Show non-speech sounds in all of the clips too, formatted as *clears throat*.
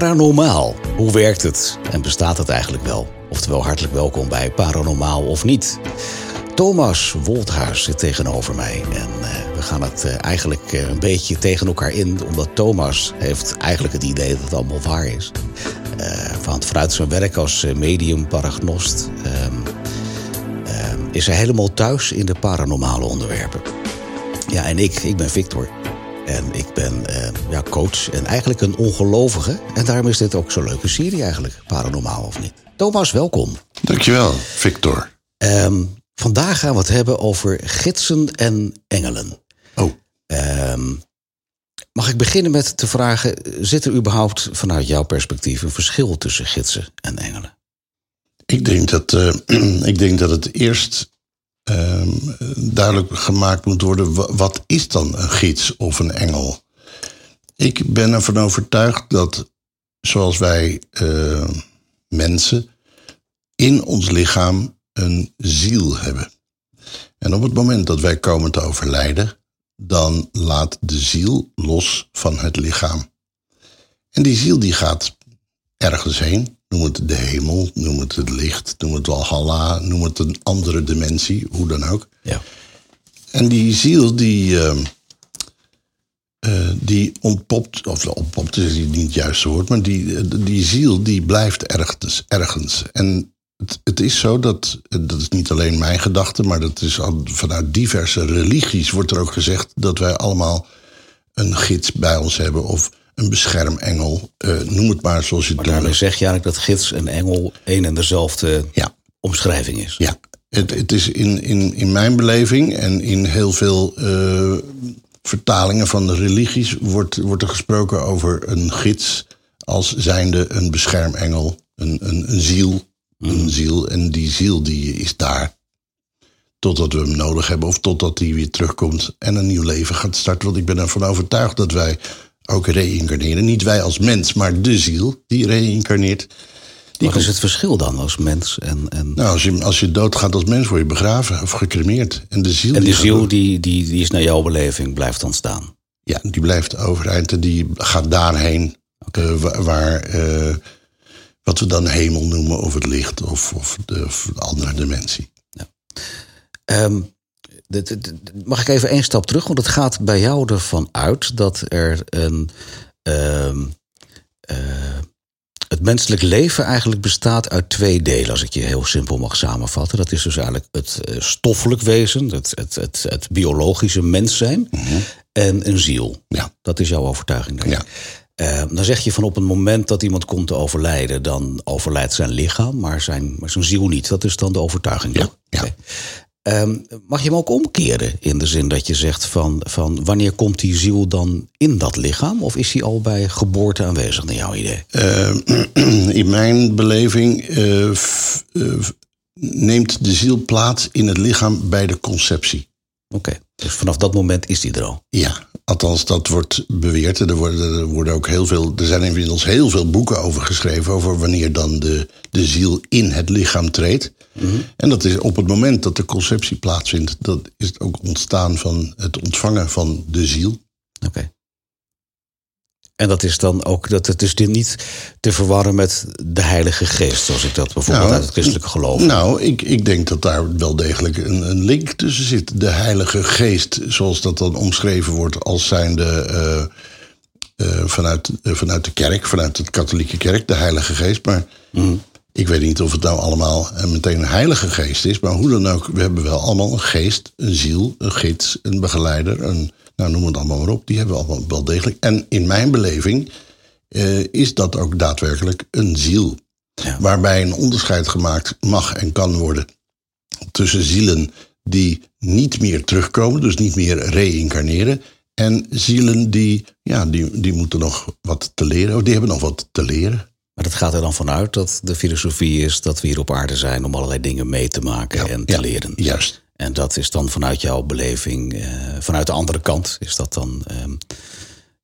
Paranormaal. Hoe werkt het en bestaat het eigenlijk wel? Oftewel, hartelijk welkom bij Paranormaal of niet. Thomas Wolthuis zit tegenover mij en uh, we gaan het uh, eigenlijk uh, een beetje tegen elkaar in, omdat Thomas heeft eigenlijk het idee dat het allemaal waar is. van, vanuit zijn werk als medium paragnost um, is hij helemaal thuis in de paranormale onderwerpen. Ja, en ik, ik ben Victor. En ik ben ja, coach en eigenlijk een ongelovige. En daarom is dit ook zo'n leuke serie eigenlijk, paranormaal of niet. Thomas, welkom. Dankjewel, Victor. Um, Vandaag gaan we het hebben over gidsen en engelen. Oh. Um, mag ik beginnen met te vragen: zit er überhaupt vanuit jouw perspectief een verschil tussen gidsen en engelen? Ik denk dat, uh, *clears throat* ik denk dat het eerst uh, duidelijk gemaakt moet worden: wat is dan een gids of een engel? Ik ben ervan overtuigd dat, zoals wij uh, mensen in ons lichaam een ziel hebben. En op het moment dat wij komen te overlijden, dan laat de ziel los van het lichaam. En die ziel die gaat ergens heen. Noem het de hemel, noem het het licht, noem het Walhalla, noem het een andere dimensie, hoe dan ook. Ja. En die ziel die, uh, uh, die ontpopt, of ontpopt is niet het juiste woord, maar die, die ziel die blijft ergens. ergens. En het, het, is zo dat, dat is niet alleen mijn gedachte, maar dat is al vanuit diverse religies wordt er ook gezegd dat wij allemaal een gids bij ons hebben of een beschermengel. Uh, noem het maar zoals je het Maar daarmee zeg je eigenlijk dat gids en engel één en dezelfde ja. omschrijving is. Ja, het, het is in, in, in mijn beleving en in heel veel uh, vertalingen van de religies wordt, wordt er gesproken over een gids als zijnde een beschermengel, een, een, een ziel een ziel. En die ziel die is daar totdat we hem nodig hebben of totdat hij weer terugkomt en een nieuw leven gaat starten. Want ik ben ervan overtuigd dat wij ook reïncarneren. Niet wij als mens, maar de ziel die reïncarneert. Wat is het verschil dan als mens? En, en... Nou, als je, als je doodgaat als mens, word je begraven of gecremeerd. En de ziel, en die, ziel die, die, die is naar jouw beleving, blijft dan staan? Ja, die blijft overeind en die gaat daarheen okay. uh, waar... uh, wat we dan hemel noemen, of het licht, of, of, de, of andere dimensie. Ja. Um, de, mag ik even één stap terug? Want het gaat bij jou ervan uit dat er een. Um, uh, het menselijk leven eigenlijk bestaat uit twee delen, als ik je heel simpel mag samenvatten. Dat is dus eigenlijk het stoffelijk wezen, het, het, het, het biologische mens zijn mm -hmm. en een ziel. Ja. Dat is jouw overtuiging. Denk ja. Uh, dan zeg je van op het moment dat iemand komt te overlijden, dan overlijdt zijn lichaam, maar zijn, maar zijn ziel niet. Dat is dan de overtuiging. Ja, ja. Okay. Um, mag je hem ook omkeren in de zin dat je zegt van, van wanneer komt die ziel dan in dat lichaam? Of is hij al bij geboorte aanwezig naar jouw idee? Uh, *clears throat* in mijn beleving uh, neemt de ziel plaats in het lichaam bij de conceptie. Oké, okay. dus vanaf dat moment is die er al? Ja, Althans, dat wordt beweerd. Er worden, er worden ook heel veel. Er zijn inmiddels heel veel boeken over geschreven. over wanneer dan de, de ziel in het lichaam treedt. Mhm. Mm -hmm. En dat is op het moment dat de conceptie plaatsvindt. dat is het ook ontstaan van het ontvangen van de ziel. Oké. Okay. En dat is dan ook, dat het is niet te verwarren met de Heilige Geest, zoals ik dat bijvoorbeeld nou, uit het christelijke geloof. Nou, ik, ik denk dat daar wel degelijk een, een link tussen zit. De Heilige Geest, zoals dat dan omschreven wordt als zijnde uh, uh, vanuit, uh, vanuit de kerk, vanuit de katholieke kerk, de Heilige Geest. Maar mm. ik weet niet of het nou allemaal meteen een Heilige Geest is. Maar hoe dan ook, we hebben wel allemaal een geest, een ziel, een gids, een begeleider, een nou, noem het allemaal maar op. Die hebben we allemaal wel degelijk. En in mijn beleving uh, is dat ook daadwerkelijk een ziel. Ja. Waarbij een onderscheid gemaakt mag en kan worden tussen zielen die niet meer terugkomen, dus niet meer reïncarneren. En zielen die, ja, die, die moeten nog wat te leren, of die hebben nog wat te leren. Maar dat gaat er dan vanuit dat de filosofie is dat we hier op aarde zijn om allerlei dingen mee te maken ja, en te ja, leren. Juist. En dat is dan vanuit jouw beleving, uh, vanuit de andere kant, is dat dan um,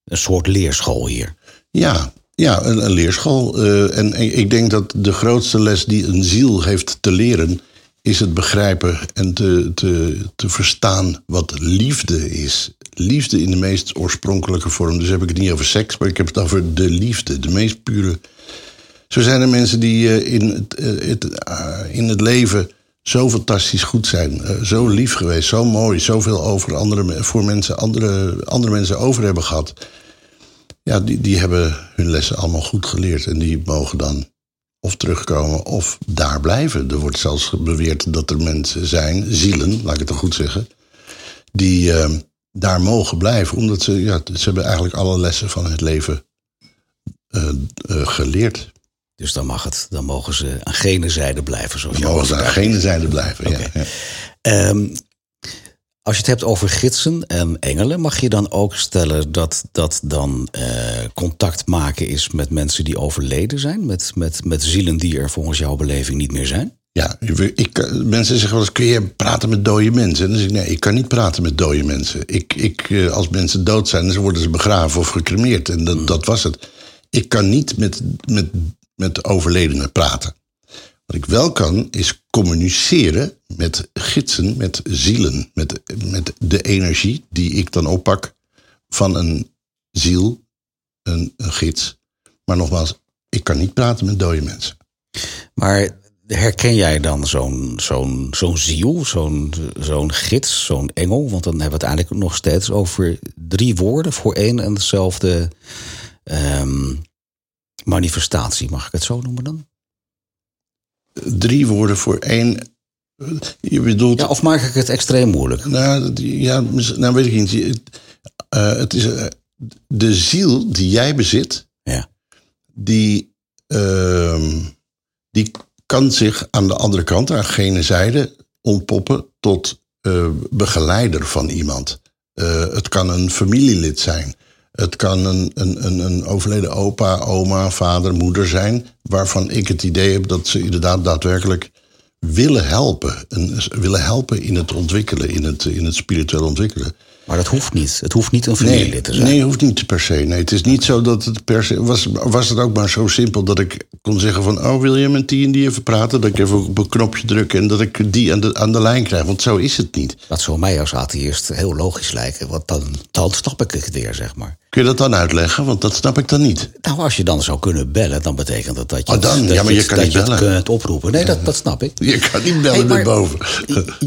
een soort leerschool hier? Ja, ja een, leerschool. Uh, en ik denk dat de grootste les die een ziel heeft te leren, is het begrijpen en te, te, te verstaan wat liefde is. liefde in de meest oorspronkelijke vorm. Dus heb ik het niet over seks, maar ik heb het over de liefde. De meest pure. Zo zijn er mensen die eh, in, het, eh, eh, in het leven zo fantastisch goed zijn. zo lief geweest, zo mooi, zoveel over andere, voor mensen, andere, andere mensen over hebben gehad. Ja, die, die hebben hun lessen allemaal goed geleerd. En die mogen dan of terugkomen of daar blijven. Er wordt zelfs beweerd dat er mensen zijn, zielen, laat ik het dan goed zeggen, die uh, daar mogen blijven, omdat ze, ja, ze hebben eigenlijk alle lessen van het leven uh, uh, geleerd. Dus dan mag het, dan mogen ze aan gene zijde blijven. Zoals dan mogen ze aan gene zijde blijven, okay. ja. ja. Um, als je het hebt over gidsen en engelen, mag je dan ook stellen dat dat dan uh, contact maken is met mensen die overleden zijn? Met, met, met zielen die er volgens jouw beleving niet meer zijn? Ja, ik, mensen zeggen wel eens, kun je praten met dode mensen? En dan zeg ik, nee, ik kan niet praten met dode mensen. Ik, ik, eh, als mensen dood zijn, dan worden ze begraven of gecremeerd. En dat, dat was het. Ik kan niet met, met, met overledenen praten. Wat ik wel kan, is communiceren met gidsen, met zielen, met, met de energie die ik dan oppak van een ziel, een, een gids. Maar nogmaals, ik kan niet praten met dode mensen. Maar herken jij dan zo'n zo'n zo'n ziel, zo'n zo'n gids, zo'n engel? Want dan hebben we het eigenlijk nog steeds over drie woorden voor één en dezelfde um, manifestatie. Mag ik het zo noemen dan? Drie woorden voor één. Je bedoelt. Ja, of maak ik het extreem moeilijk? Nou, ja, nou weet ik niet. Uh, het is uh, de ziel die jij bezit. Ja. Die, uh, die kan zich aan de andere kant, aan gene zijde, ontpoppen tot begeleider van iemand. Het kan een familielid zijn. Het kan een, een, een, overleden opa, oma, vader, moeder zijn. Waarvan ik het idee heb dat ze inderdaad daadwerkelijk willen helpen. En willen helpen in het ontwikkelen, in het, in het spiritueel ontwikkelen. Maar dat hoeft niet. Het hoeft niet een familielid nee, te zijn. Nee, het hoeft niet per se. Nee, het is niet zo dat het per se. Was, was het ook maar zo simpel dat ik kon zeggen: van. Oh, wil je met die en die even praten? Dat ik even op een knopje druk en dat ik die aan de, aan de lijn krijg. Want zo is het niet. Dat zou mij als atheïst heel logisch lijken. Want dan, dan snap ik het weer, zeg maar. Kun je dat dan uitleggen? Want dat snap ik dan niet. Nou, als je dan zou kunnen bellen, dan betekent dat dat je, oh, dan? Dat ja, maar je, je, kan dat niet je bellen. het kunt oproepen. Nee, dat, dat snap ik. *laughs* Je kan niet bellen hey, boven.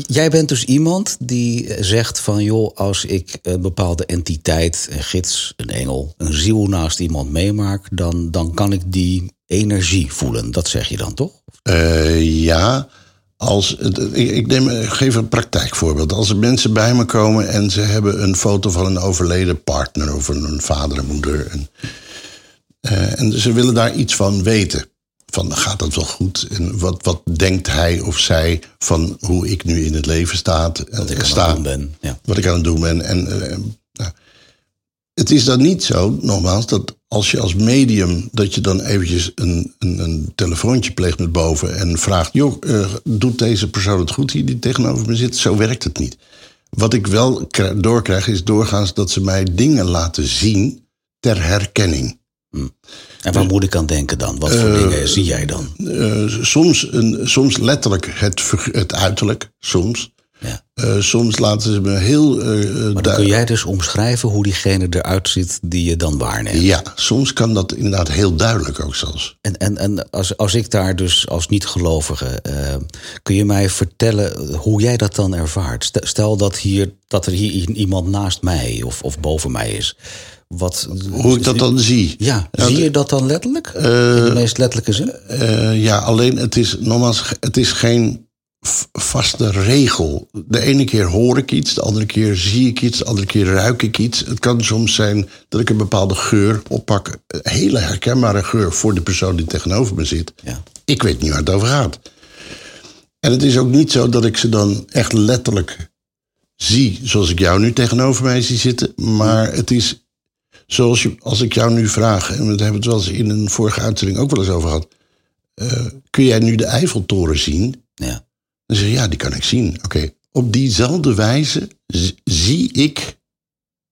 Jij bent dus iemand die zegt van... joh, als ik een bepaalde entiteit, een gids, een engel... een ziel naast iemand meemaak... dan, dan kan ik die energie voelen. Dat zeg je dan toch? Uh, ja, als, ik neem, geef een praktijkvoorbeeld. Als er mensen bij me komen en ze hebben een foto van een overleden partner of een vader en moeder. En, uh, en ze willen daar iets van weten. Van gaat dat wel goed? En wat, wat denkt hij of zij van hoe ik nu in het leven sta? Wat ik sta, aan het doen ben. Ja. Wat ik aan het doen ben. En, uh, nou, het is dan niet zo, nogmaals, dat als je als medium, dat je dan eventjes een, een, een telefoontje pleegt met boven en vraagt: joh, uh, doet deze persoon het goed hier die tegenover me zit? Zo werkt het niet. Wat ik wel doorkrijg is doorgaans dat ze mij dingen laten zien ter herkenning. Hmm. En waar moet ik aan denken dan? Wat voor uh, dingen zie jij dan? Uh, soms, een, soms letterlijk het, het uiterlijk, soms. Ja. Uh, soms laten ze me heel. Uh, maar dan kun jij dus omschrijven hoe diegene eruit ziet die je dan waarneemt. Ja, soms kan dat inderdaad heel duidelijk ook zelfs. En, en, en als, als ik daar dus als niet-gelovige. Uh, kun je mij vertellen hoe jij dat dan ervaart? Stel dat, hier, dat er hier iemand naast mij of, of boven mij is. Wat, hoe ik dat dan zie. Ja, ja zie je dat dan letterlijk? in de meest letterlijke zin? ja, alleen het is nogmaals, het is geen vaste regel. De ene keer hoor ik iets, de andere keer zie ik iets, de andere keer ruik ik iets. Het kan soms zijn dat ik een bepaalde geur oppak, een hele herkenbare geur voor de persoon die tegenover me zit. Ja. Ik weet niet waar het over gaat. En het is ook niet zo dat ik ze dan echt letterlijk zie, zoals ik jou nu tegenover mij zie zitten, maar het is zoals je, als ik jou nu vraag, en we hebben het wel eens in een vorige uitzending ook wel eens over gehad, uh, kun jij nu de Eiffeltoren zien? Ja. Dan zeg je, ja, die kan ik zien. Oké, op diezelfde wijze zie ik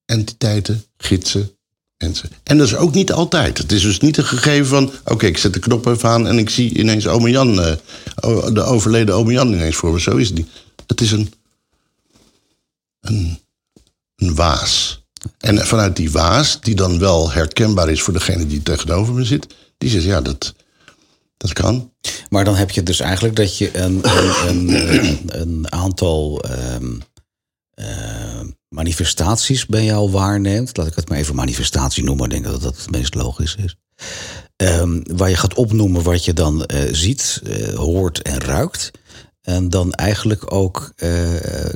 entiteiten, gidsen, mensen. En dat is ook niet altijd. Het is dus niet een gegeven van, oké, ik zet de knop even aan en ik zie ineens ome Jan, uh, de overleden ome Jan ineens voor me. Zo is het niet. Het is een, een een waas. En vanuit die waas, die dan wel herkenbaar is voor degene die tegenover me zit, die zegt ja, dat, dat kan. Maar dan heb je dus eigenlijk dat je een, een, een, *clears throat* een aantal ehm, eh, manifestaties bij jou waarneemt. Laat ik het maar even manifestatie noemen. Ik denk dat dat het meest logisch is. Ehm, waar je gaat opnoemen wat je dan eh, ziet, eh, hoort en ruikt. En dan eigenlijk ook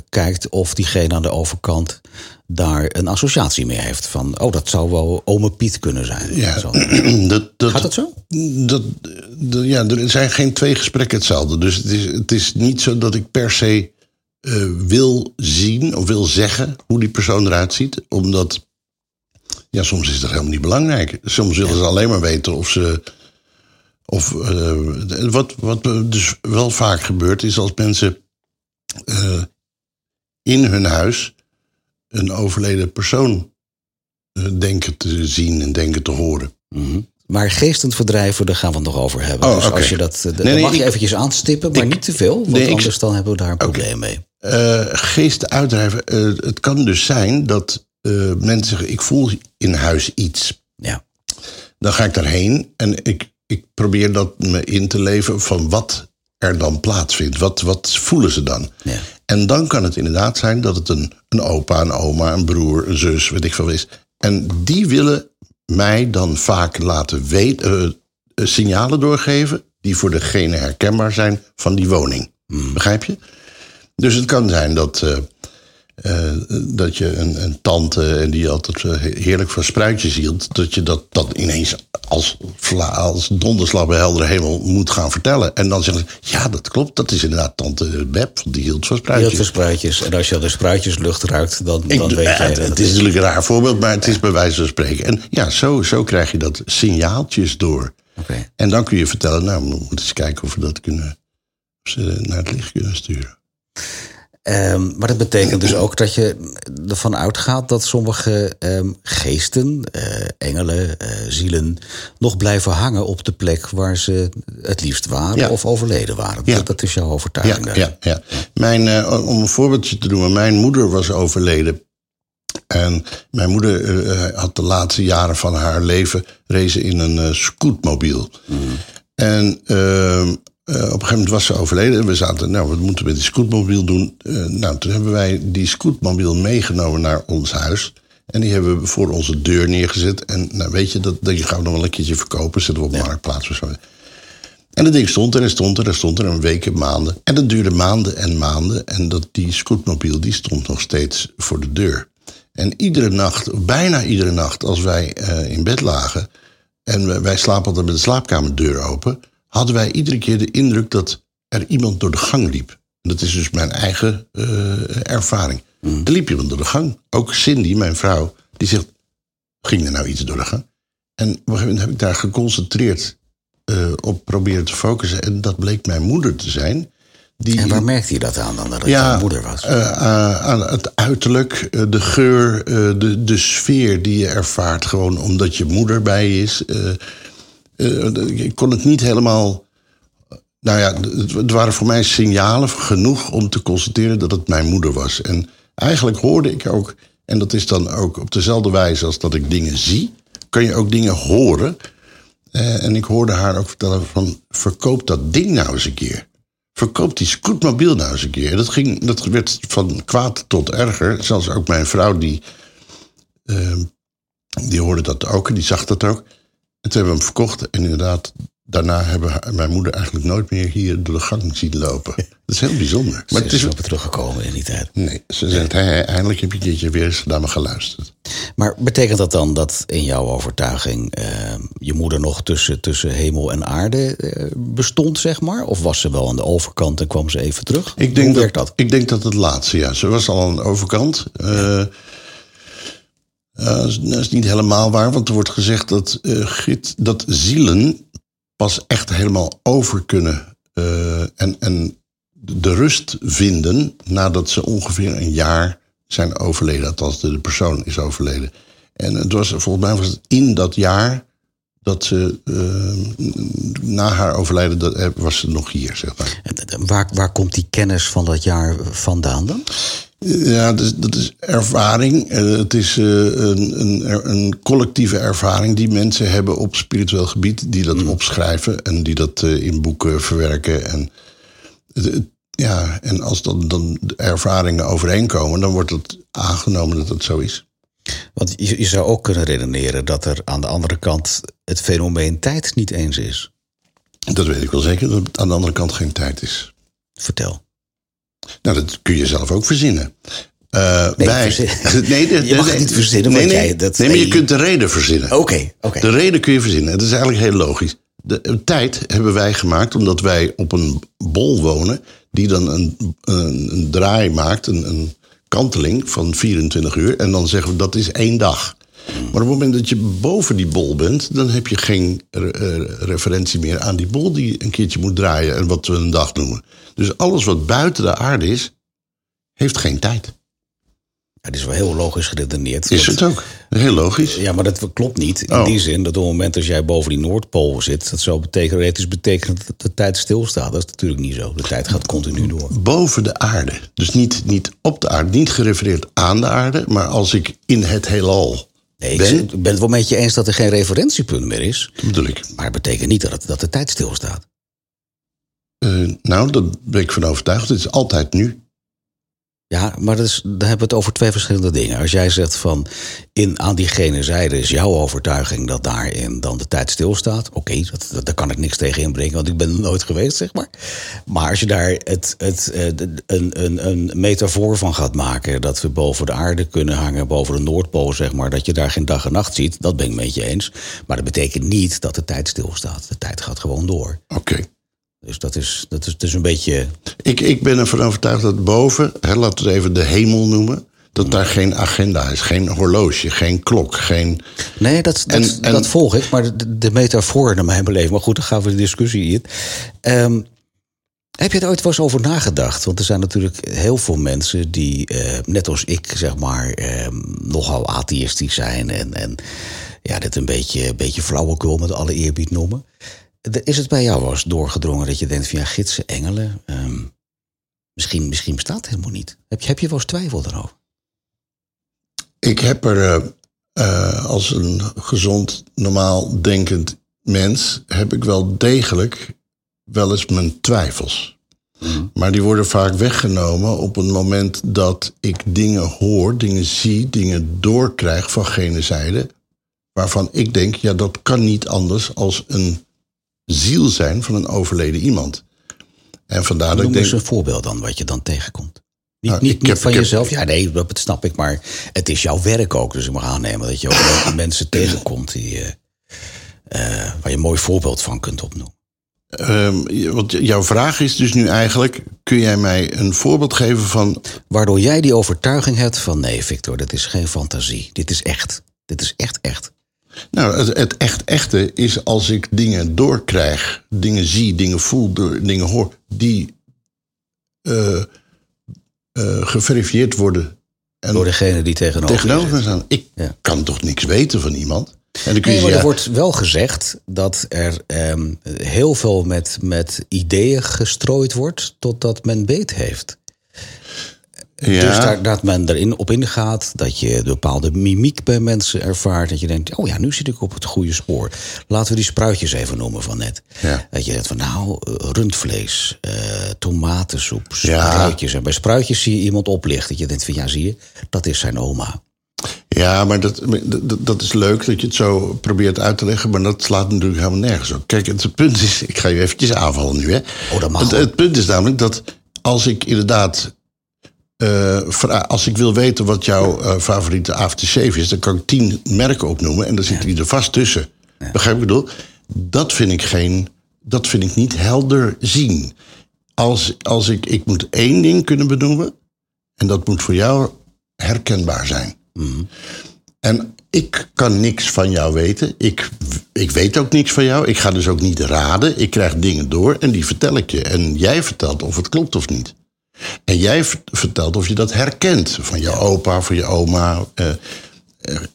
kijkt of diegene aan de overkant daar een associatie mee heeft. Van, oh, dat zou wel ome Piet kunnen zijn. Ja, Zo. *clears throat* dat, dat, Gaat dat zo? Dat, dat- ja, er zijn geen twee gesprekken hetzelfde. Dus het is, het is niet zo dat ik per se eh, wil zien of wil zeggen hoe die persoon eruit ziet. Omdat, ja, soms is dat helemaal niet belangrijk. Soms willen ze alleen maar weten of ze. Of, eh, wat, wat dus wel vaak gebeurt, is als mensen eh, in hun huis een overleden persoon eh, denken te zien en denken te horen. Mhm. Maar geestend verdrijven, daar gaan we het nog over hebben. Oh, dus als je dat, Nee, dan nee, mag je eventjes aanstippen, maar ik- niet te veel. Want nee, ik- anders dan hebben we daar een probleem mee. Eh, geesten uitdrijven. het kan dus zijn dat mensen zeggen: Ik voel in huis iets. Ja. Dan ga ik daarheen en ik, ik probeer dat me in te leven van wat er dan plaatsvindt. Wat, wat voelen ze dan? Ja. En dan kan het inderdaad zijn dat het een, een opa, een oma, een broer, een zus, weet ik veel is. En die willen mij dan vaak laten weten, eh, eh, signalen doorgeven die voor degene herkenbaar zijn van die woning. Begrijp je? Dus het kan zijn dat, eh, eh, dat je een, een tante en die altijd heerlijk van spruitjes hield, dat je dat dan ineens als, als donderslag bij heldere hemel moet gaan vertellen. En dan zeggen ze, ja, dat klopt, dat is inderdaad tante Beb, want die hield van spruitjes. veel spruitjes. En als je al de spruitjeslucht ruikt, dan, Ik, dan doe- weet eh, jij het, dat het is natuurlijk een raar voorbeeld, maar het is bij wijze van spreken. En ja, zo, zo krijg je dat signaaltjes door. En dan kun je vertellen, nou, we moeten eens kijken of we dat kunnen, of ze naar het licht kunnen sturen. Ehm, maar dat betekent dus ook dat je ervan uitgaat dat sommige ehm, geesten, eh, engelen, eh, zielen, nog blijven hangen op de plek waar ze het liefst waren Ja. of overleden waren. Ja. Dat, dat is jouw Ja, overtuiging. daar. ja, ja. Mijn, eh, om een voorbeeldje te doen, mijn moeder was overleden. En mijn moeder had de laatste jaren van haar leven rezen in een scootmobiel. En ehm, eh, op een gegeven moment was ze overleden. En we zaten, nou, wat moeten we met die scootmobiel doen? Eh, nou, toen hebben wij die scootmobiel meegenomen naar ons huis. En die hebben we voor onze deur neergezet. En nou, weet je, dat, dat gaan we nog wel een keertje verkopen. Zetten we op marktplaats of zo. En dat ding stond er en stond er en stond er een weken, maanden. En dat duurde maanden en maanden. En dat, die scootmobiel die stond nog steeds voor de deur. En iedere nacht, bijna iedere nacht, als wij eh, in bed lagen... en wij, wij slapen altijd met de slaapkamerdeur open... hadden wij iedere keer de indruk dat er iemand door de gang liep. En dat is dus mijn eigen eh, ervaring. Er liep iemand door de gang. Ook Cindy, mijn vrouw, die zegt... ging er nou iets door de gang? En op een gegeven moment heb ik daar geconcentreerd eh, op proberen te focussen. En dat bleek mijn moeder te zijn. Die En waar merkte je dat aan dan, dat het ja, jouw moeder was? eh, aan het uiterlijk, de geur, de, de sfeer die je ervaart. Gewoon omdat je moeder bij je is. Eh, ik kon het niet helemaal. Nou ja, het, waren voor mij signalen genoeg om te constateren dat het mijn moeder was. En eigenlijk hoorde ik ook, en dat is dan ook op dezelfde wijze als dat ik dingen zie, kan je ook dingen horen. Eh, en ik hoorde haar ook vertellen van, verkoop dat ding nou eens een keer. Verkoop die scootmobiel nou eens een keer. Dat, ging, dat werd van kwaad tot erger. Zelfs ook mijn vrouw, die, eh, die hoorde dat ook en die zag dat ook. En toen hebben we hem verkocht. En inderdaad, daarna hebben mijn moeder eigenlijk nooit meer hier door de gang zien lopen. Dat is heel bijzonder. Maar Ze het is op teruggekomen in die tijd. nee, ze zegt, "Hé, hé, eindelijk heb je een keertje weer eens naar me geluisterd. Maar betekent dat dan dat in jouw overtuiging eh, je moeder nog tussen, tussen hemel en aarde eh, bestond, zeg maar? Of was ze wel aan de overkant en kwam ze even terug? Ik denk Hoe dat, werkt dat? Ik denk dat het laatste, ja. Ze was al aan de overkant. Eh, dat is- dat is niet helemaal waar, want er wordt gezegd dat, eh, gid, dat zielen pas echt helemaal over kunnen eh, en, en de rust vinden nadat ze ongeveer een jaar zijn overleden. Althans, de, persoon is overleden. En het was volgens mij was het in dat jaar dat ze eh, na haar overlijden dat, eh, was ze nog hier, zeg maar. Waar, waar komt die kennis van dat jaar vandaan dan? Ja, dat is, dat is ervaring. Eh, Het is eh, een, een, een collectieve ervaring die mensen hebben op spiritueel gebied, die dat opschrijven en die dat eh, in boeken verwerken. En, ja, en als dan, dan de ervaringen overeenkomen, dan wordt het aangenomen dat het zo is. Want je, je zou ook kunnen redeneren dat er aan de andere kant het fenomeen tijd niet eens is. Dat weet ik wel zeker, dat het aan de andere kant geen tijd is. Vertel. Nou, dat kun je zelf ook verzinnen. Eh, Nee, wij, verzin- *laughs* nee, de- Je mag het niet verzinnen, Nee, nee, jij- dat- nee, maar je kunt de reden verzinnen. Oké, oké. De reden kun je verzinnen. Het is eigenlijk heel logisch. De de tijd hebben wij gemaakt omdat wij op een bol wonen... die dan een, een, een draai maakt, een, een kanteling van 24 uur... en dan zeggen we dat is één dag. Maar op het moment dat je boven die bol bent... dan heb je geen re- eh, referentie meer aan die bol die je een keertje moet draaien... en wat we een dag noemen. Dus alles wat buiten de aarde is, heeft geen tijd. Ja, dit is wel heel logisch geredeneerd. Is het ook. Heel logisch. Ja, maar dat klopt niet. In Oh. die zin dat op het moment dat jij boven die Noordpool zit, dat zou theoretisch betekenen dat de tijd stilstaat. Dat is natuurlijk niet zo. De tijd gaat continu door. boven de aarde. Dus niet, niet op de aarde, niet gerefereerd aan de aarde, maar als ik in het heelal Nee, ik ben, ik ben het wel met je eens dat er geen referentiepunt meer is. dat bedoel ik. Maar het betekent niet dat, het, dat de tijd stilstaat. Eh, nou, daar ben ik van overtuigd. Het is altijd nu. Ja, maar dat is, hebben we het over twee verschillende dingen. Als jij zegt van in, aan diegene zijde is jouw overtuiging dat daarin dan de tijd stilstaat. Oké, dat, dat, daar kan ik niks tegen inbrengen, want ik ben er nooit geweest, zeg maar. Maar als je daar het, het, eh, een, een, een metafoor van gaat maken, dat we boven de aarde kunnen hangen, boven de Noordpool, zeg maar, dat je daar geen dag en nacht ziet, dat ben ik met je eens. Maar dat betekent niet dat de tijd stilstaat. De tijd gaat gewoon door. Oké. Dus dat is, dat is, is een beetje. Ik, ik ben ervan overtuigd dat boven, hè, laten we het even de hemel noemen, dat daar geen agenda is, geen horloge, geen klok, geen. Nee, dat, dat, En- en- dat volg ik. Maar de, de metafoor naar mijn beleving. Maar goed, dan gaan we de discussie in. Ehm, heb je er ooit wel eens over nagedacht? Want er zijn natuurlijk heel veel mensen die, eh, net als ik, zeg maar, ehm, nogal atheïstisch zijn. En, en ja, dit een beetje, een beetje flauwekul met alle eerbied noemen. Is het bij jou wel eens doorgedrongen dat je denkt van ja, gidsen, engelen, ehm, misschien, misschien bestaat het helemaal niet. Heb je, heb je wel eens twijfel daarover? Ik heb er eh, eh, als een gezond, normaal denkend mens, heb ik wel degelijk wel eens mijn twijfels. Maar die worden vaak weggenomen op het moment dat ik dingen hoor, dingen zie, dingen doorkrijg van gene zijde. Waarvan ik denk, ja, dat kan niet anders als een ziel zijn van een overleden iemand. En vandaar dat ik denk. eens een voorbeeld dan wat je dan tegenkomt. Niet, Nou, niet, ik niet heb- van heb- jezelf. Ja, nee, dat snap ik. Maar het is jouw werk ook. Dus ik mag aannemen dat je ook *coughs* mensen tegenkomt die, eh, eh, waar je een mooi voorbeeld van kunt opnoemen. Ehm, want jouw vraag is dus nu eigenlijk: kun jij mij een voorbeeld geven van Waardoor jij die overtuiging hebt van nee, Victor, dit is geen fantasie. Dit is echt. Dit is echt echt. Nou, het, het echt echte is als ik dingen doorkrijg, dingen zie, dingen voel, dingen hoor, die eh, eh, geverifieerd worden. En Door degene die tegenover, tegenover me staan. Ik Ja. kan toch niks weten van iemand? En dan kun je Nee, maar er wordt wel gezegd dat er ehm, heel veel met, met ideeën gestrooid wordt totdat men beet heeft. Ja, Dus daar, dat men erin op ingaat, dat je een bepaalde mimiek bij mensen ervaart. Dat je denkt, oh ja, nu zit ik op het goede spoor. Laten we die spruitjes even noemen van net. Ja. Dat je denkt van nou, eh, rundvlees, eh, tomatensoep, Ja. spruitjes. En bij spruitjes zie je iemand oplichten. Dat je denkt van ja, zie je, dat is zijn oma. ja, maar dat, dat, dat is leuk dat je het zo probeert uit te leggen, maar dat slaat natuurlijk helemaal nergens op. Kijk, het punt is, ik ga je eventjes aanvallen nu, hè. Oh, dat mag het, het punt is namelijk dat als ik inderdaad. Eh, als ik wil weten wat jouw eh, favoriete aftershave is, dan kan ik tien merken opnoemen en dan zit die er vast tussen. Begrijp ik bedoel? Dat vind ik geen. Dat vind ik niet helder zien. Als, als ik, ik moet één ding kunnen benoemen, en dat moet voor jou herkenbaar zijn. En ik kan niks van jou weten. Ik, ik weet ook niks van jou. Ik ga dus ook niet raden. Ik krijg dingen door en die vertel ik je. En jij vertelt of het klopt of niet. En jij vertelt of je dat herkent. Van je opa, van je oma. Eh, eh,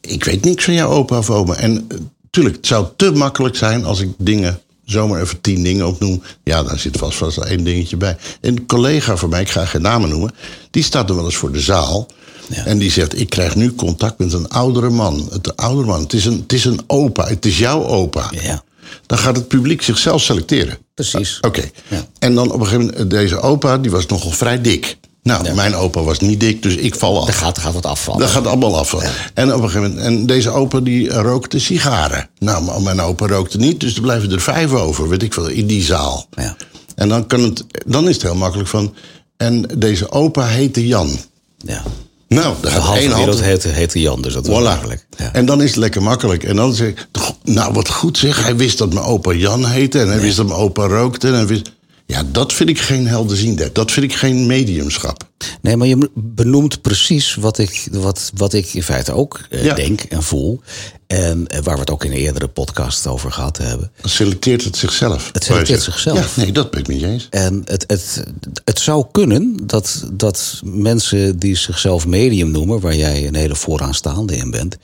ik weet niks van jouw opa of oma. En eh, tuurlijk, het zou te makkelijk zijn als ik dingen zomaar even tien dingen opnoem, ja, dan zit vast vast één dingetje bij. Een collega van mij, ik ga geen namen noemen, die staat er wel eens voor de zaal. Ja. En die zegt, ik krijg nu contact met een oudere man. Het oudere man, het is een, het is een opa, het is jouw opa. Ja, Dan gaat het publiek zichzelf selecteren. Precies. Oké. Ja. En dan op een gegeven moment, deze opa, die was nogal vrij dik. Nou, mijn opa was niet dik, dus ik val af. Er gaat, gaat wat afvallen. Dat gaat allemaal af. En op een gegeven moment, en deze opa die rookte sigaren. Nou, mijn opa rookte niet, dus er blijven er vijf over, weet ik veel, in die zaal. Ja. En dan, kan het, dan is het heel makkelijk van. En deze opa heette Jan. Ja. Nou, De halve hand. wereld heette, heette Jan, dus dat was Voilà. makkelijk. Ja. En dan is het lekker makkelijk. En dan zeg ik, nou wat goed zeg, hij wist dat mijn opa Jan heette. En hij wist dat mijn opa rookte. En hij wist, ja, dat vind ik geen helderziende. Dat vind ik geen mediumschap. Nee, maar je benoemt precies wat ik, wat, wat ik in feite ook eh, Ja. denk en voel. En eh, waar we het ook in een eerdere podcast over gehad hebben. Dan selecteert het zichzelf. Het selecteert zichzelf. Ja, nee, dat ben ik je eens. En het, het, het zou kunnen dat, dat mensen die zichzelf medium noemen, waar jij een hele vooraanstaande in bent,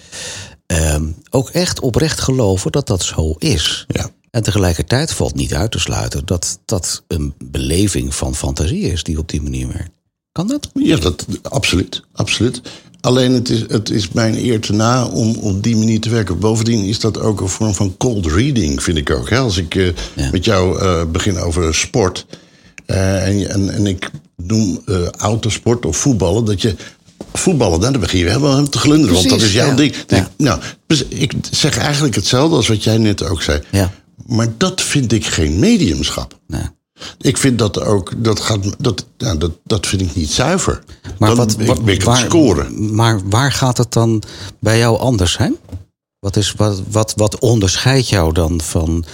ehm, ook echt oprecht geloven dat dat zo is. Ja. En tegelijkertijd valt niet uit te sluiten dat dat een beleving van fantasie is die op die manier werkt. Kan dat? Ja, dat, absoluut, absoluut. Alleen het is, het is mijn eer te na om op die manier te werken. Bovendien is dat ook een vorm van cold reading, vind ik ook. Hè? Als ik eh, Ja. met jou eh, begin over sport eh, en, en, en ik noem autosport of voetballen, dat je voetballen, nou, dan begin je helemaal te glunderen, want dat is jouw ja. ding. Ja. Nou, dus ik zeg eigenlijk hetzelfde als wat jij net ook zei. Ja. Maar dat vind ik geen mediumschap. Nee. Ik vind dat ook, dat, gaat, dat, nou, dat, dat vind ik niet zuiver. Maar dan wat, wat, ik, waar, scoren. Maar waar gaat het dan bij jou anders zijn? Wat, is, wat, wat, wat onderscheidt jou dan van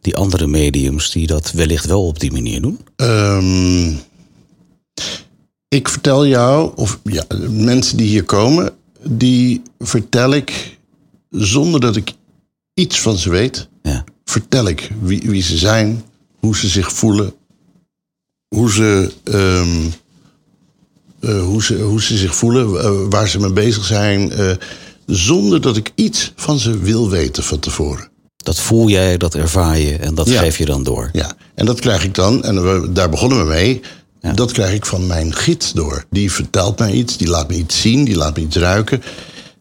die andere mediums die dat wellicht wel op die manier doen? Ehm, ik vertel jou, of ja, mensen die hier komen, die vertel ik zonder dat ik iets van ze weet. Ja. Vertel ik wie, wie ze zijn, hoe ze zich voelen, hoe ze, ehm, eh, hoe ze, hoe ze zich voelen, eh, waar ze mee bezig zijn, eh, zonder dat ik iets van ze wil weten van tevoren. Dat voel jij, dat ervaar je en dat Ja. geef je dan door. Ja, en dat krijg ik dan, en we, daar begonnen we mee. Dat krijg ik van mijn gids door. Die vertelt mij iets, die laat me iets zien, die laat me iets ruiken.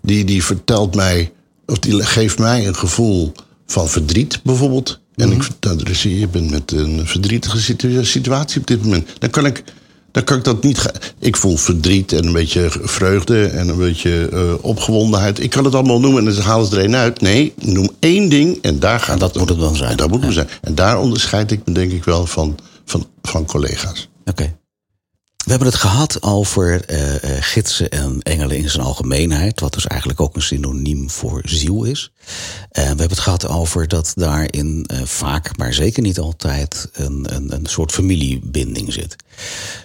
Die, die vertelt mij, of die geeft mij een gevoel van verdriet bijvoorbeeld. En ik vertel, er is, je bent met een verdrietige situ- situatie op dit moment. Dan kan ik, dan kan ik dat niet. Ik voel verdriet en een beetje vreugde en een beetje eh, opgewondenheid. Ik kan het allemaal noemen en dan halen ze er één uit. Nee, noem één ding en daar gaat En dat het moet het dan zijn. En dat moet het zijn. En daar onderscheid ik me denk ik wel van, van, van collega's. Oké. We hebben het gehad over eh, eh, gidsen en engelen in zijn algemeenheid, wat dus eigenlijk ook een synoniem voor ziel is. En we hebben het gehad over dat daarin eh, vaak, maar zeker niet altijd, een, een, een soort familiebinding zit.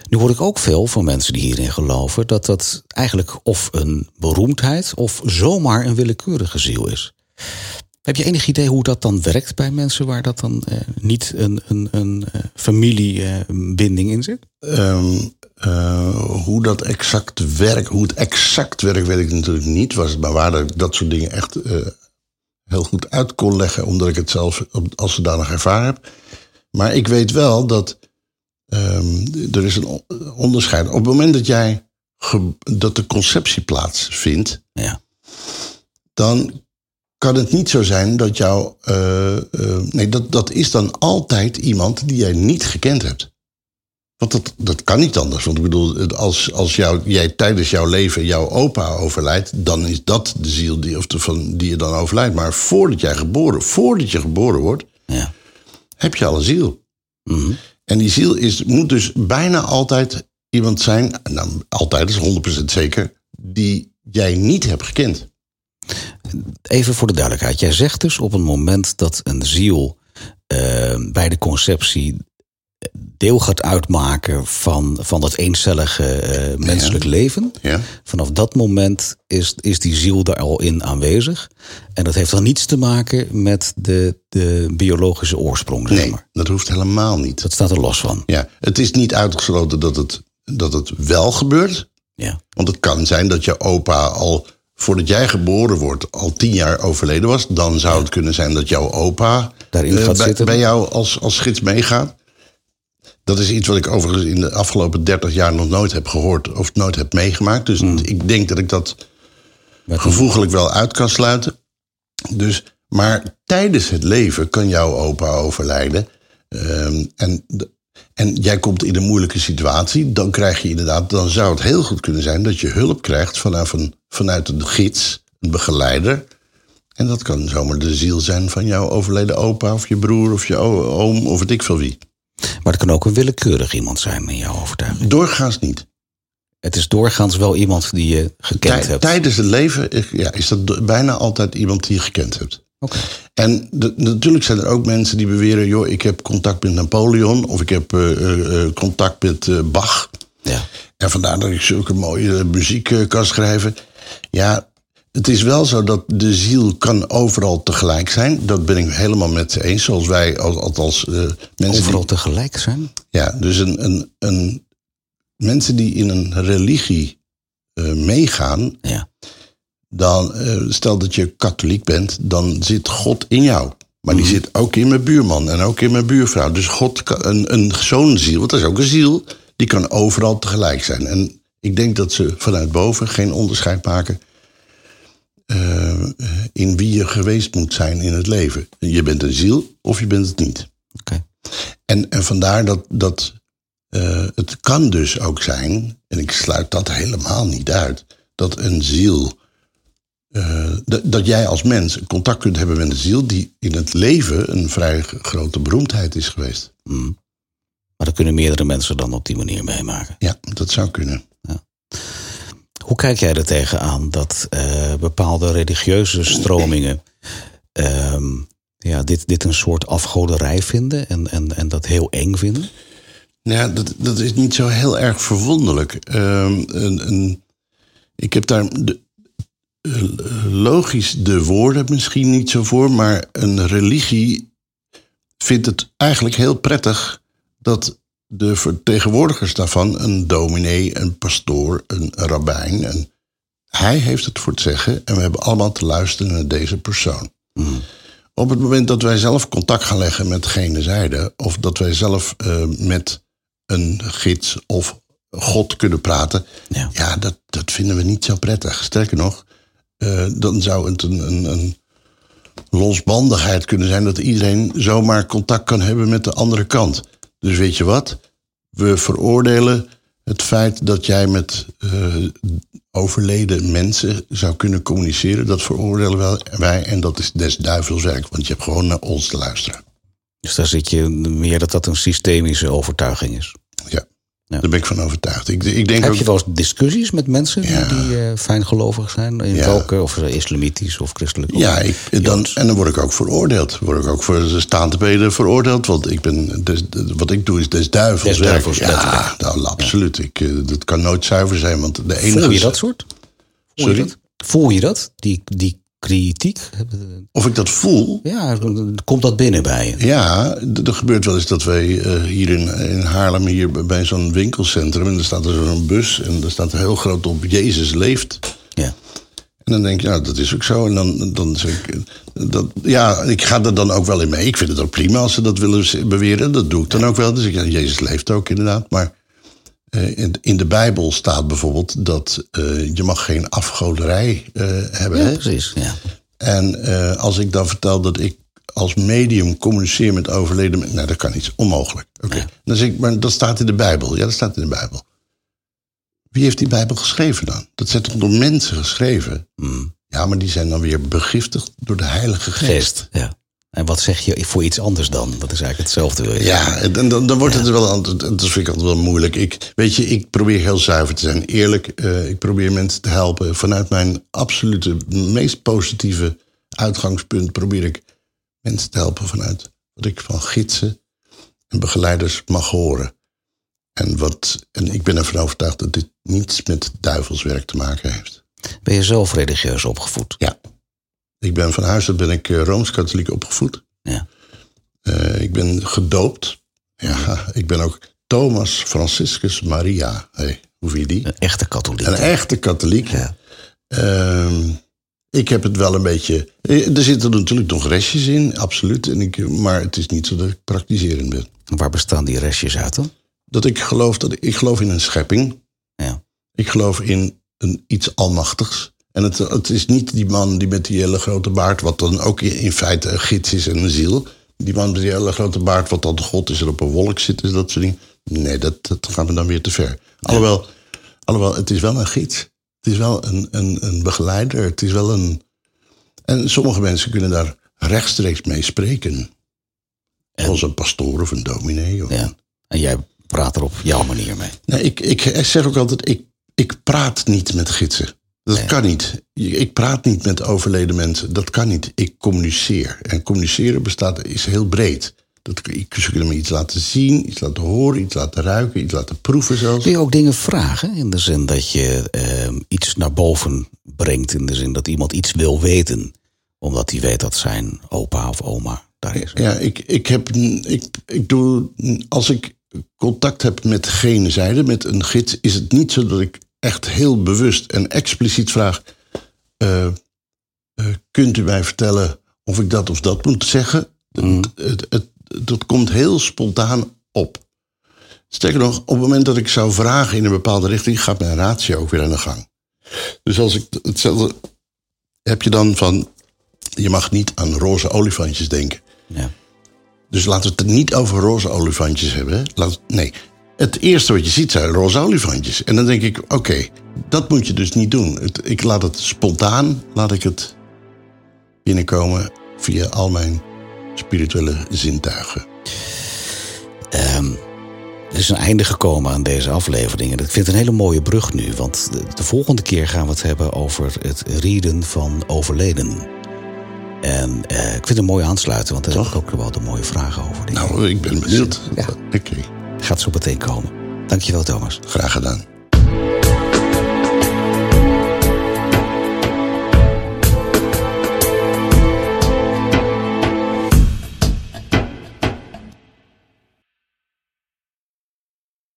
Nu hoor ik ook veel van mensen die hierin geloven dat dat eigenlijk of een beroemdheid of zomaar een willekeurige ziel is. Heb je enig idee hoe dat dan werkt bij mensen waar dat dan eh, niet een, een, een eh, familiebinding in zit? Ehm, eh, hoe dat exact werkt, hoe het exact werkt, weet ik natuurlijk niet. Was het maar waar dat ik dat soort dingen echt eh, heel goed uit kon leggen, omdat ik het zelf als zodanig ervaren heb. Maar ik weet wel dat ehm, er is een on- onderscheid. Op het moment dat jij dat de conceptie plaatsvindt, Ja. dan kan het niet zo zijn dat jou. eh, eh, nee, dat, dat is dan altijd iemand die jij niet gekend hebt. Want dat, dat kan niet anders. Want ik bedoel, als, als jou, jij tijdens jouw leven jouw opa overlijdt, dan is dat de ziel die, of de, van, die je dan overlijdt. Maar voordat jij geboren, voordat je geboren wordt, Ja. heb je al een ziel. Mhm. En die ziel is, moet dus bijna altijd iemand zijn, nou, altijd is 100% zeker, die jij niet hebt gekend. Even voor de duidelijkheid. Jij zegt dus op het moment dat een ziel eh, bij de conceptie deel gaat uitmaken van, van dat eencellige eh, menselijk leven. Ja? Vanaf dat moment is, is die ziel daar al in aanwezig. En dat heeft dan niets te maken met de, de biologische oorsprong. Zeg Nee, maar. dat hoeft helemaal niet. Dat staat er los van. Ja, het is niet uitgesloten dat het, dat het wel gebeurt. Ja. Want het kan zijn dat je opa al voordat jij geboren wordt al tien jaar overleden was, dan zou het kunnen zijn dat jouw opa Daarin eh, gaat bij, zitten. bij jou als, als gids meegaat. Dat is iets wat ik overigens in de afgelopen 30 jaar nog nooit heb gehoord of nooit heb meegemaakt. Dus Hmm. ik denk dat ik dat Met gevoeglijk wel uit kan sluiten. Dus, maar tijdens het leven kan jouw opa overlijden. Ehm, en, en jij komt in een moeilijke situatie. Dan krijg je inderdaad, dan zou het heel goed kunnen zijn dat je hulp krijgt vanaf een, vanuit een gids, een begeleider. En dat kan zomaar de ziel zijn van jouw overleden opa of je broer of je oom of weet ik veel wie. Maar het kan ook een willekeurig iemand zijn in jouw overtuiging. Doorgaans niet. Het is doorgaans wel iemand die je gekend Tij- hebt. tijdens het leven ja, is dat bijna altijd iemand die je gekend hebt. En de- natuurlijk zijn er ook mensen die beweren: joh, ik heb contact met Napoleon of ik heb eh, eh, eh, contact met Bach. Ja. En vandaar dat ik zulke mooie muziek kan schrijven. Ja, het is wel zo dat de ziel kan overal tegelijk zijn. Dat ben ik helemaal met ze eens. Zoals wij, als, althans mensen Overal die, tegelijk zijn? ja, dus een, een, een, mensen die in een religie meegaan, Ja. Dan eh, stel dat je katholiek bent, dan zit God in jou. Maar die zit ook in mijn buurman en ook in mijn buurvrouw. Dus God, kan- een, een, zo'n ziel, want dat is ook een ziel, die kan overal tegelijk zijn. En ik denk dat ze vanuit boven geen onderscheid maken eh, in wie je geweest moet zijn in het leven. Je bent een ziel of je bent het niet. Oké. En, en vandaar dat, dat eh, het kan dus ook zijn, en ik sluit dat helemaal niet uit, dat een ziel, eh, dat, jij als mens contact kunt hebben met een ziel die in het leven een vrij grote beroemdheid is geweest. Mm. Maar dat kunnen meerdere mensen dan op die manier meemaken. Ja, dat zou kunnen. Hoe kijk jij er tegenaan dat eh, bepaalde religieuze stromingen ehm, ja, dit, dit een soort afgoderij vinden en, en, en dat heel eng vinden? Ja, dat, dat is niet zo heel erg verwonderlijk. Ehm, een, een, ik heb daar de, logisch de woorden misschien niet zo voor, maar een religie vindt het eigenlijk heel prettig dat de vertegenwoordigers daarvan, een dominee, een pastoor, een rabbijn, een, hij heeft het voor het zeggen en we hebben allemaal te luisteren naar deze persoon. Op het moment dat wij zelf contact gaan leggen met gene zijde, of dat wij zelf eh, met een gids of God kunnen praten, Ja. ja, dat, dat vinden we niet zo prettig. Sterker nog, eh, dan zou het een, een, een losbandigheid kunnen zijn dat iedereen zomaar contact kan hebben met de andere kant. Dus weet je wat? We veroordelen het feit dat jij met eh, overleden mensen zou kunnen communiceren. Dat veroordelen wij- wij en dat is des duivels werk, want je hebt gewoon naar ons te luisteren. Dus daar zit je meer dat dat een systemische overtuiging is. Ja, Ja. daar ben ik van overtuigd. Ik, ik denk Heb ook, je wel eens discussies met mensen Ja. die, die eh, fijngelovig zijn? In Ja. welke, of islamitisch of christelijk? Ja, ik, dan, en dan word ik ook veroordeeld. Word ik ook voor de staande beden veroordeeld. Want ik ben, des- wat ik doe is des duivels Des duivels, werk. Ja, nou, absoluut. Ik, eh, dat kan nooit zuiver zijn. Want de enige... Voel je dat soort? Voel? Je dat? Voel je dat? Die, die kritiek? Of ik dat voel? Ja, komt dat binnen bij je? Ja, er gebeurt wel eens dat wij eh, hier in, in Haarlem, hier bij zo'n winkelcentrum... en er staat er zo'n bus en er staat heel groot op Jezus leeft... Ja. En dan denk je, nou, dat is ook zo. En dan, dan zeg ik, dat, ja, ik ga er dan ook wel in mee. Ik vind het ook prima als ze dat willen beweren. Dat doe ik dan ook wel. Dus ik, ja, Jezus leeft ook inderdaad. Maar in, in de Bijbel staat bijvoorbeeld dat eh, je mag geen afgoderij eh, hebben. Ja, precies. Ja. En eh, als ik dan vertel dat ik als medium communiceer met overleden mensen... Nou, dat kan niet. Onmogelijk. Oké. Dan zeg ik, maar dat staat in de Bijbel. Ja, dat staat in de Bijbel. Wie heeft die Bijbel geschreven dan? Dat zijn toch door mensen geschreven? Mm. Ja, maar die zijn dan weer begiftigd door de Heilige Geest. Geest. Ja. En wat zeg je voor iets anders dan? Dat is eigenlijk hetzelfde. Ja, en dan, dan wordt het wel, aan- dat vind ik altijd wel moeilijk. Ik, weet je, ik probeer heel zuiver te zijn, eerlijk. eh, ik probeer mensen te helpen. Vanuit mijn absolute, meest positieve uitgangspunt probeer ik mensen te helpen vanuit wat ik van gidsen en begeleiders mag horen. En, wat, en ik ben ervan overtuigd dat dit niets met duivelswerk te maken heeft. Ben je zelf religieus opgevoed? Ja. Ik ben van huis uit ben ik eh, Rooms-Katholiek opgevoed. Ja. Eh, ik ben gedoopt. Ja, *laughs* ik ben ook Thomas Franciscus Maria. Hey, hoe vind je die? Een echte katholiek. Een echte katholiek. Ja. Ehm, ik heb het wel een beetje. eh, Er zitten natuurlijk nog restjes in, absoluut. En ik, maar het is niet zo dat ik praktiserend ben. Waar bestaan die restjes uit dan? Dat ik geloof dat ik geloof in een schepping. Ja. Ik geloof in een iets almachtigs. En het, het is niet die man die met die hele grote baard, wat dan ook in in feite een gids is en een ziel. Die man met die hele grote baard, wat dan God is er op een wolk zit, is dat soort dingen. Nee, dat, dat gaat me dan weer te ver. Alhoewel, alhoewel, het is wel een gids. Het is wel een, een, een begeleider. Het is wel een. En sommige mensen kunnen daar rechtstreeks mee spreken. Als een pastoor of een dominee. Of Ja. En jij praat er op jouw manier mee. Nee, ik, ik zeg ook altijd, ik, ik praat niet met gidsen. Dat kan niet. Ik praat niet met overleden mensen. Dat kan niet. Ik communiceer. En communiceren bestaat, is heel breed. Dat, ik, ze kunnen me iets laten zien, iets laten horen, iets laten ruiken, iets laten proeven zelfs. Kun je ook dingen vragen? In de zin dat je ehm, iets naar boven brengt. In de zin dat iemand iets wil weten. Omdat hij weet dat zijn opa of oma daar is. Ja, ik, ik heb, ik, ik doe, als ik contact heb met gene zijde, met een gids, is het niet zo dat ik echt heel bewust en expliciet vraag: eh, eh, kunt u mij vertellen of ik dat of dat moet zeggen? Het, het, het, dat komt heel spontaan op. Sterker nog, op het moment dat ik zou vragen in een bepaalde richting, gaat mijn ratio ook weer aan de gang. Dus als ik hetzelfde heb je dan van, je mag niet aan roze olifantjes denken. Ja. Dus laten we het er niet over roze olifantjes hebben. hè. Laat, nee, het eerste wat je ziet zijn roze olifantjes. En dan denk ik, oké, dat moet je dus niet doen. Het, ik laat het spontaan, laat ik het binnenkomen via al mijn spirituele zintuigen. Ehm, er is een einde gekomen aan deze aflevering. En ik vind het een hele mooie brug nu. Want de, de volgende keer gaan we het hebben over het rieden van overleden. En eh, ik vind het een mooie aansluiten, want daar heb ik ook wel de mooie vragen over. die- Nou, ik ben benieuwd. Ja. Oké, Gaat zo meteen komen. Dankjewel, Thomas. graag gedaan.